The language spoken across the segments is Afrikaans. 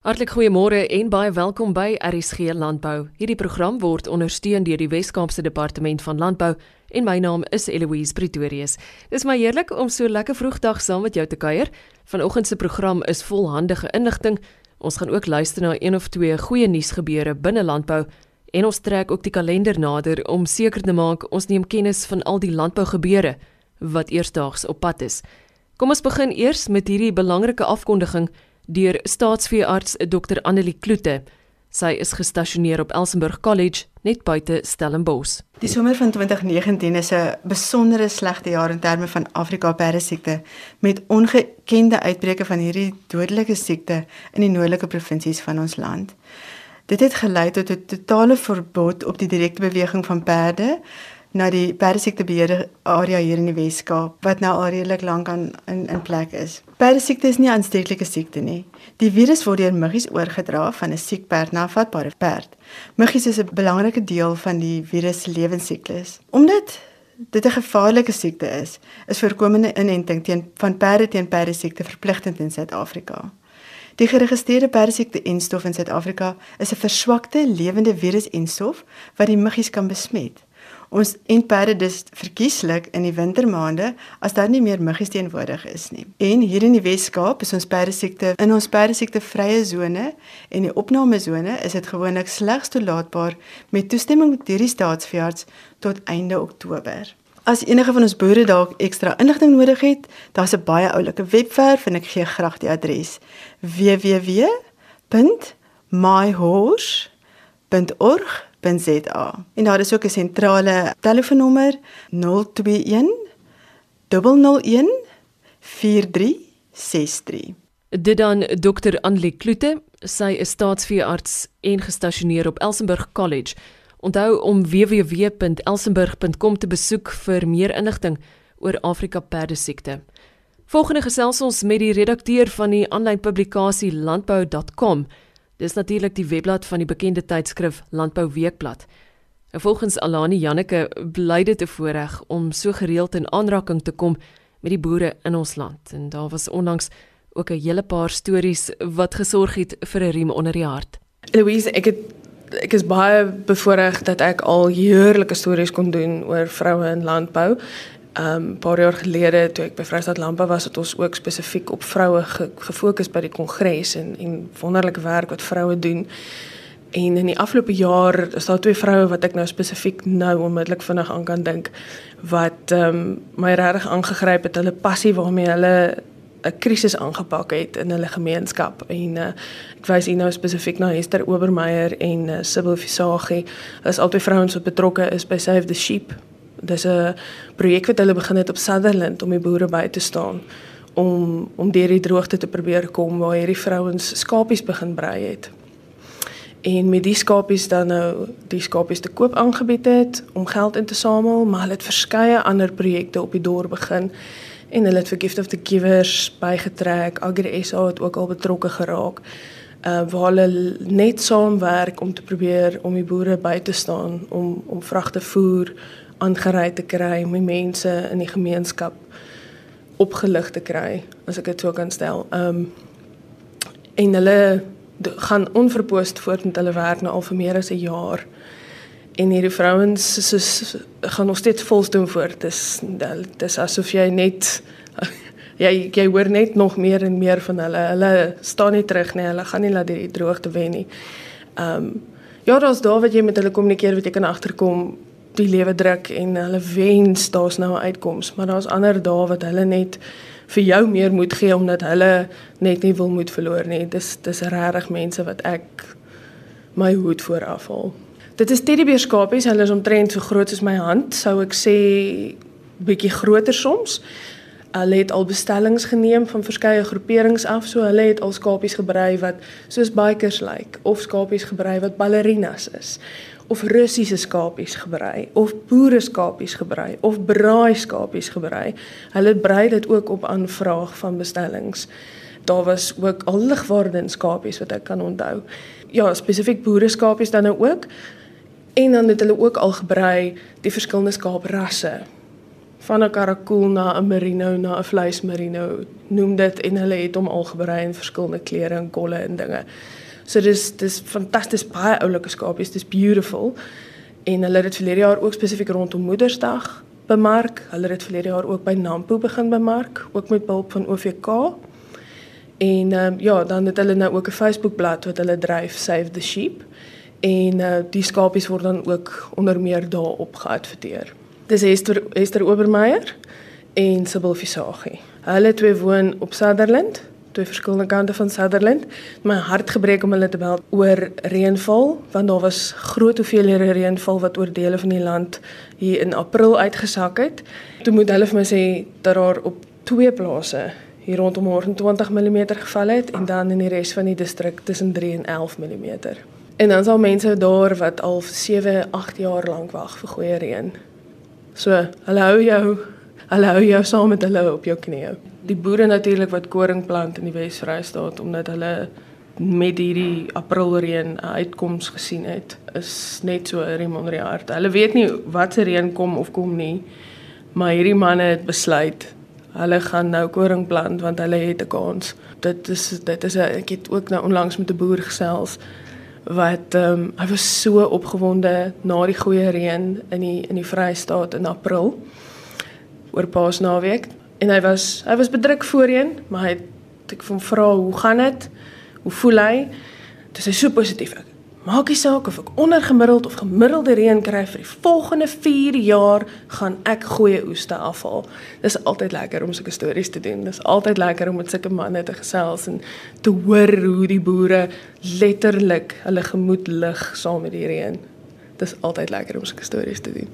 Hartlik goeiemôre en baie welkom by RSG Landbou. Hierdie program word ondersteun deur die Wes-Kaapse Departement van Landbou en my naam is Eloise Pretorius. Dis my heerlik om so lekker vroegdag saam met jou te kuier. Vanoggend se program is vol handige inligting. Ons gaan ook luister na een of twee goeie nuusgebeure binne landbou en ons trek ook die kalender nader om seker te maak ons neem kennis van al die landbougebeure wat eersdaags op pad is. Kom ons begin eers met hierdie belangrike afkondiging deur staatsveearts Dr Annelie Kloete. Sy is gestasioneer op Elsenburg College net buite Stellenbosch. Die somer van 2019 is 'n besondere slegte jaar in terme van Afrika perdesiekte met ongekende uitbreke van hierdie dodelike siekte in die noordelike provinsies van ons land. Dit het gelei tot 'n totale verbod op die direkte beweging van perde na die perdesiektebeheer area hier in die Weskaap wat nou al redelik lank aan in in plek is. Perdesiekte is nie 'n aansteeklike siekte nie. Die virus word deur muggies oorgedra van 'n siek perd na 'n vatbare perd. Muggies is 'n belangrike deel van die virus se lewensiklus. Omdat dit 'n gevaarlike siekte is, is voorkomende inenting teen van perde teen perdesiekte verpligtend in Suid-Afrika. Die geregistreerde perdesiekte-enstof in Suid-Afrika is 'n verswakte lewende virus-enstof wat die muggies kan besmet. Ons en perde dis verkieslik in die wintermaande as daar nie meer muggies teenwoordig is nie. En hier in die Wes-Kaap is ons perde siekte in ons perde siekte vrye sone en die opnamesone is dit gewoonlik slegs toelaatbaar met toestemming deur die staatsveearts tot einde Oktober. As enige van ons boere dalk ekstra inligting nodig het, daar's 'n baie oulike webwerf en ek gee graag die adres: www.myhorse.org www.rsg.za. En daar is ook 'n sentrale telefoonnommer 021 001 4363. Dit dan Dr. Anlie Kloete, sy is staatsveearts en gestasioneer op Elsenburg College. Onthou om www.elsenburg.com te besoek vir meer inligting oor Afrika perdesiekte. Volgende gesels ons met die redakteur van die aanlyn publikasie landbou.com Dis natuurlik die webblad van die bekende tydskrif Landbou Weekblad. En volgens Alani Janneke bly dit 'n voorreg om so gereeld in aanraking te kom met die boere in ons land. En daar was onlangs ook 'n hele paar stories wat gesorg het vir 'n riem onder die hart. Louise, ek het ek is baie bevoorreg dat ek al heerlike stories kon doen oor vroue in landbou um 'n paar jaar gelede toe ek by Vryheid Landbou was het ons ook spesifiek op vroue ge, gefokus by die kongres en en wonderlike werk wat vroue doen. En in die afgelope jaar is daar twee vroue wat ek nou spesifiek nou onmiddellik vinnig aan kan dink wat um my regtig aangegryp het hulle passie waarmee hulle 'n krisis aangepak het in hulle gemeenskap en uh, ek wys hier nou spesifiek na Esther Obermeyer en uh, Sibyl Visagie. Hulle is albei vrouens wat betrokke is by Save the Sheep Dis 'n projek wat hulle begin het op Sutherland om die boere by te staan om om deur die droogte te probeer kom waar hierdie vrouens skapies begin brei het. En met die skapies dan nou die skapies te koop aangebied het om geld in te samel, maar hulle het verskeie ander projekte op die dorp begin en hulle het vir Gift of the Givers bygetrek. Agri SA het ook al betrokke geraak. Uh waar hulle net saamwerk om te probeer om die boere by te staan om om vragte voer aangery te kry om die mense in die gemeenskap opgelig te kry as ek dit sou kan stel. Ehm um, en hulle gaan onverpoost voort met hulle werk nou al vir meer as 'n jaar. En hierdie vrouens soos gaan nog steeds volstoom voort. Dis dis asof jy net jy jy hoor net nog meer en meer van hulle. Hulle staan nie terug nie. Hulle gaan nie laat hierdie droogte wen nie. Ehm um, ja, daar's daar wat jy met hulle kommunikeer wat jy kan agterkom die lewe druk en hulle wens daar's nou 'n uitkoms, maar daar's ander dae wat hulle net vir jou meer moet gee omdat hulle net nie wil moet verloor nie. Dis dis regtig mense wat ek my hoed voor afhaal. Dit is teddybeerskapies, hulle is omtrent so groot soos my hand, sou ek sê bietjie groter soms. Hulle het al bestellings geneem van verskeie groeperings af, so hulle het al skapies gebrei wat soos bikers lyk like, of skapies gebrei wat ballerinas is of Russiese skapies gebrei of boere skapies gebrei of braai skapies gebrei. Hulle brei dit ook op aanvraag van bestellings. Daar was ook al ligwaarde skapies wat ek kan onthou. Ja, spesifiek boere skapies dan nou ook. En dan het hulle ook al gebrei die verskillende skaaprasse. van 'n karakool na 'n merino na 'n vleismerino noem dit en hulle het hom al gebrei in verskillende kleure en kolle en dinge. So dis dis fantasties baie oulike skapies, dis beautiful. En hulle het dit verlede jaar ook spesifiek rondom Moedersdag bemark. Hulle het dit verlede jaar ook by Nampo begin bemark, ook met hulp van OVK. En um, ja, dan het hulle nou ook 'n Facebook-blad wat hulle dryf Save the Sheep. En uh, die skapies word dan ook onder meer daarop geadverteer. Dis Esther Esther Obermeyer en Sibyl Visagie. Hulle twee woon op Sutherland, twee verskillende kante van Sutherland. My hart gebreek om hulle te bel oor reënval want daar was groot hoeveelhede reënval wat oor dele van die land hier in April uitgesak het. Toe moet hulle vir my sê dat daar op twee plase hier rondom 120 mm geval het en dan in die res van die distrik tussen 3 en 11 mm. En dan sal mense daar wat al 7, 8 jaar lank wag vir goeie reën. So, hulle hou jou, hulle hou jou saam met hulle op jou knieë. Die boere natuurlik wat koring plant in die Wes-Vrystaat omdat hulle met hierdie aprilreën 'n uitkoms gesien het, is net so 'n riem onder die hart. Hulle weet nie wat se reën kom of kom nie, maar hierdie manne het besluit hulle gaan nou koring plant want hulle het 'n kans. Dit is dit is ek het ook nou onlangs met 'n boer gesels wat ehm um, hy was so opgewonde na die goeie reën in die in die Vrystaat in April oor Paasnaweek en hy was hy was bedruk voorheen, maar hy het ek van vra hoe gaan dit? Hoe voel hy? Dis hy so positief. Ek Maak nie saak of ek ondergemiddeld of gemiddelde reën kry vir die volgende 4 jaar gaan ek goeie oeste afhaal. Dis altyd lekker om sulke stories te doen. Dis altyd lekker om met sulke manne te gesels en te hoor hoe die boere letterlik hulle gemoed lig saam met die reën. Dis altyd lekker om sulke stories te doen.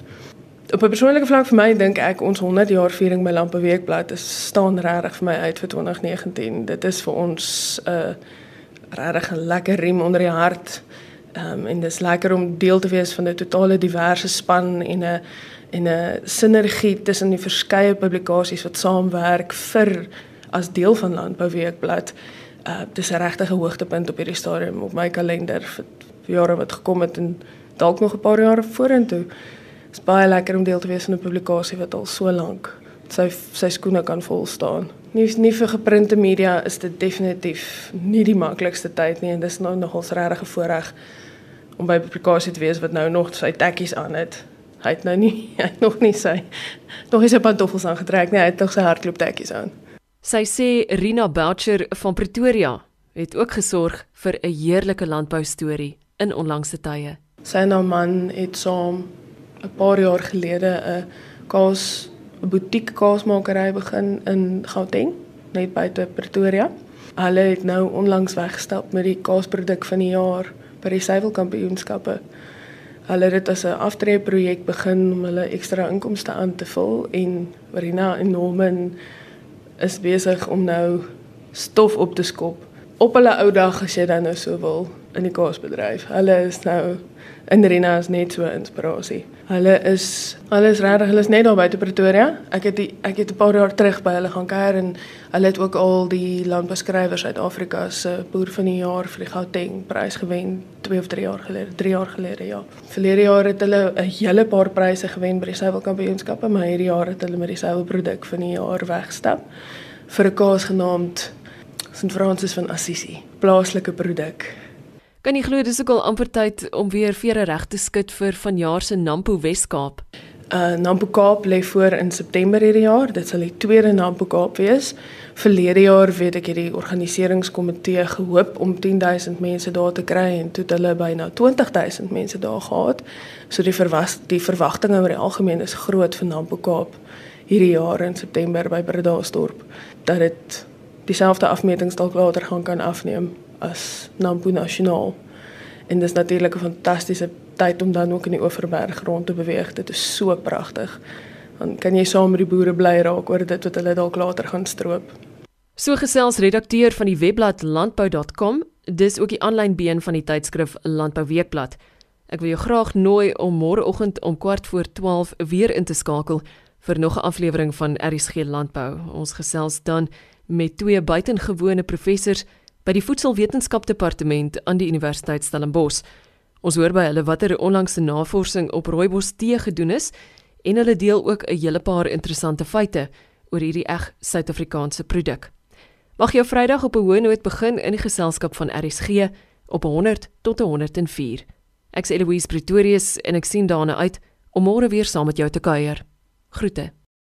Op 'n persoonlike vlak vir my dink ek ons 100 jaar viering by Lampe Weekblad is staan regtig vir my uit vir 2019. Dit is vir ons 'n uh, regtig 'n lekker riem onder die hart. Ehm um, en dis lekker om deel te wees van 'n totale diverse span en 'n en 'n sinergie tussen die verskeie publikasies wat saamwerk vir as deel van Landbou Weekblad. Uh dis 'n regte hoogtepunt op hierdie stadium op my kalender vir, vir jare wat gekom het en dalk nog 'n paar jare vorentoe. Dit's baie lekker om deel te wees van 'n publikasie wat al so lank sy sy skoene kan vol staan. Nie nie vir geprinte media is dit definitief nie die maklikste tyd nie en dis nou nogals regtig 'n voorreg om by 'n publikasie te wees wat nou nog sy tekkies aan het. Hy het nou nie hy het nog nie sy nog nie sy pantoffels aangetrek nie, hy het nog sy hardloop tekkies aan. Sy sê Rina Boucher van Pretoria het ook gesorg vir 'n heerlike landbou storie in onlangse tye. Sy en haar man het saam 'n paar jaar gelede 'n kaas 'n butiek kaasmakery begin in Gauteng, net buite Pretoria. Hulle het nou onlangs weggestap met die kaasproduk van die jaar by die suiwelkampioenskappe. Hulle het dit as 'n aftreeprojek begin om hulle ekstra inkomste aan te vul en Marina en Norman is besig om nou stof op te skop op hulle ou dag as jy dan nou so wil in die kaasbedryf. Hulle is nou in Rina is net so inspirasie. Hulle is hulle is regtig, hulle is net daar buite Pretoria. Ek het die, ek het 'n paar jaar terug by hulle gaan kuier en hulle het ook al die landbeskrywers Suid-Afrika se boer van die jaar vir die Gauteng prys gewen 2 of 3 jaar gelede, 3 jaar gelede ja. Verlede jaar het hulle 'n hele paar pryse gewen by die suiwelkampioenskappe, maar hierdie jaar het hulle met die suiwelproduk van die jaar wegstap vir 'n kaas genaamd St. Francis van Assisi, plaaslike produk. Kan jy glo dis ook al amper tyd om weer vere reg te skud vir vanjaar se Nampo Weskaap? Uh Nampo Kaap lê voor in September hierdie jaar. Dit sal die tweede Nampo Kaap wees. Verlede jaar weet ek hierdie organiseringskomitee gehoop om 10000 mense daar te kry en toe het hulle byna 20000 mense daar gehad. So die verwag die verwagtinge oor die algemeen is groot vir Nampo Kaap hierdie jaar in September by Bredasdorp dat dit dieselfde afmetings dalk later gaan kan afneem as Nampo Nasionaal. En dis natuurlik 'n fantastiese tyd om dan ook in die Oeverberg rond te beweeg. Dit is so pragtig. Dan kan jy saam met die boere bly raak oor dit wat hulle dalk later gaan stroop. So gesels redakteur van die webblad landbou.com, dis ook die aanlyn been van die tydskrif Landbou Weekblad. Ek wil jou graag nooi om môreoggend om kwart voor 12 weer in te skakel vir nog 'n aflewering van RSG Landbou. Ons gesels dan met twee buitengewone professors by die Voedselwetenskap Departement aan die Universiteit Stellenbosch. Ons hoor by hulle watter onlangse navorsing op rooibos tee gedoen is en hulle deel ook 'n hele paar interessante feite oor hierdie eg Suid-Afrikaanse produk. Mag jou Vrydag op 'n hoë noot begin in die geselskap van RSG op 100 tot 104. Ek's Eloise Pretorius en ek sien daarna uit om môre weer saam met jou te kuier. Groete.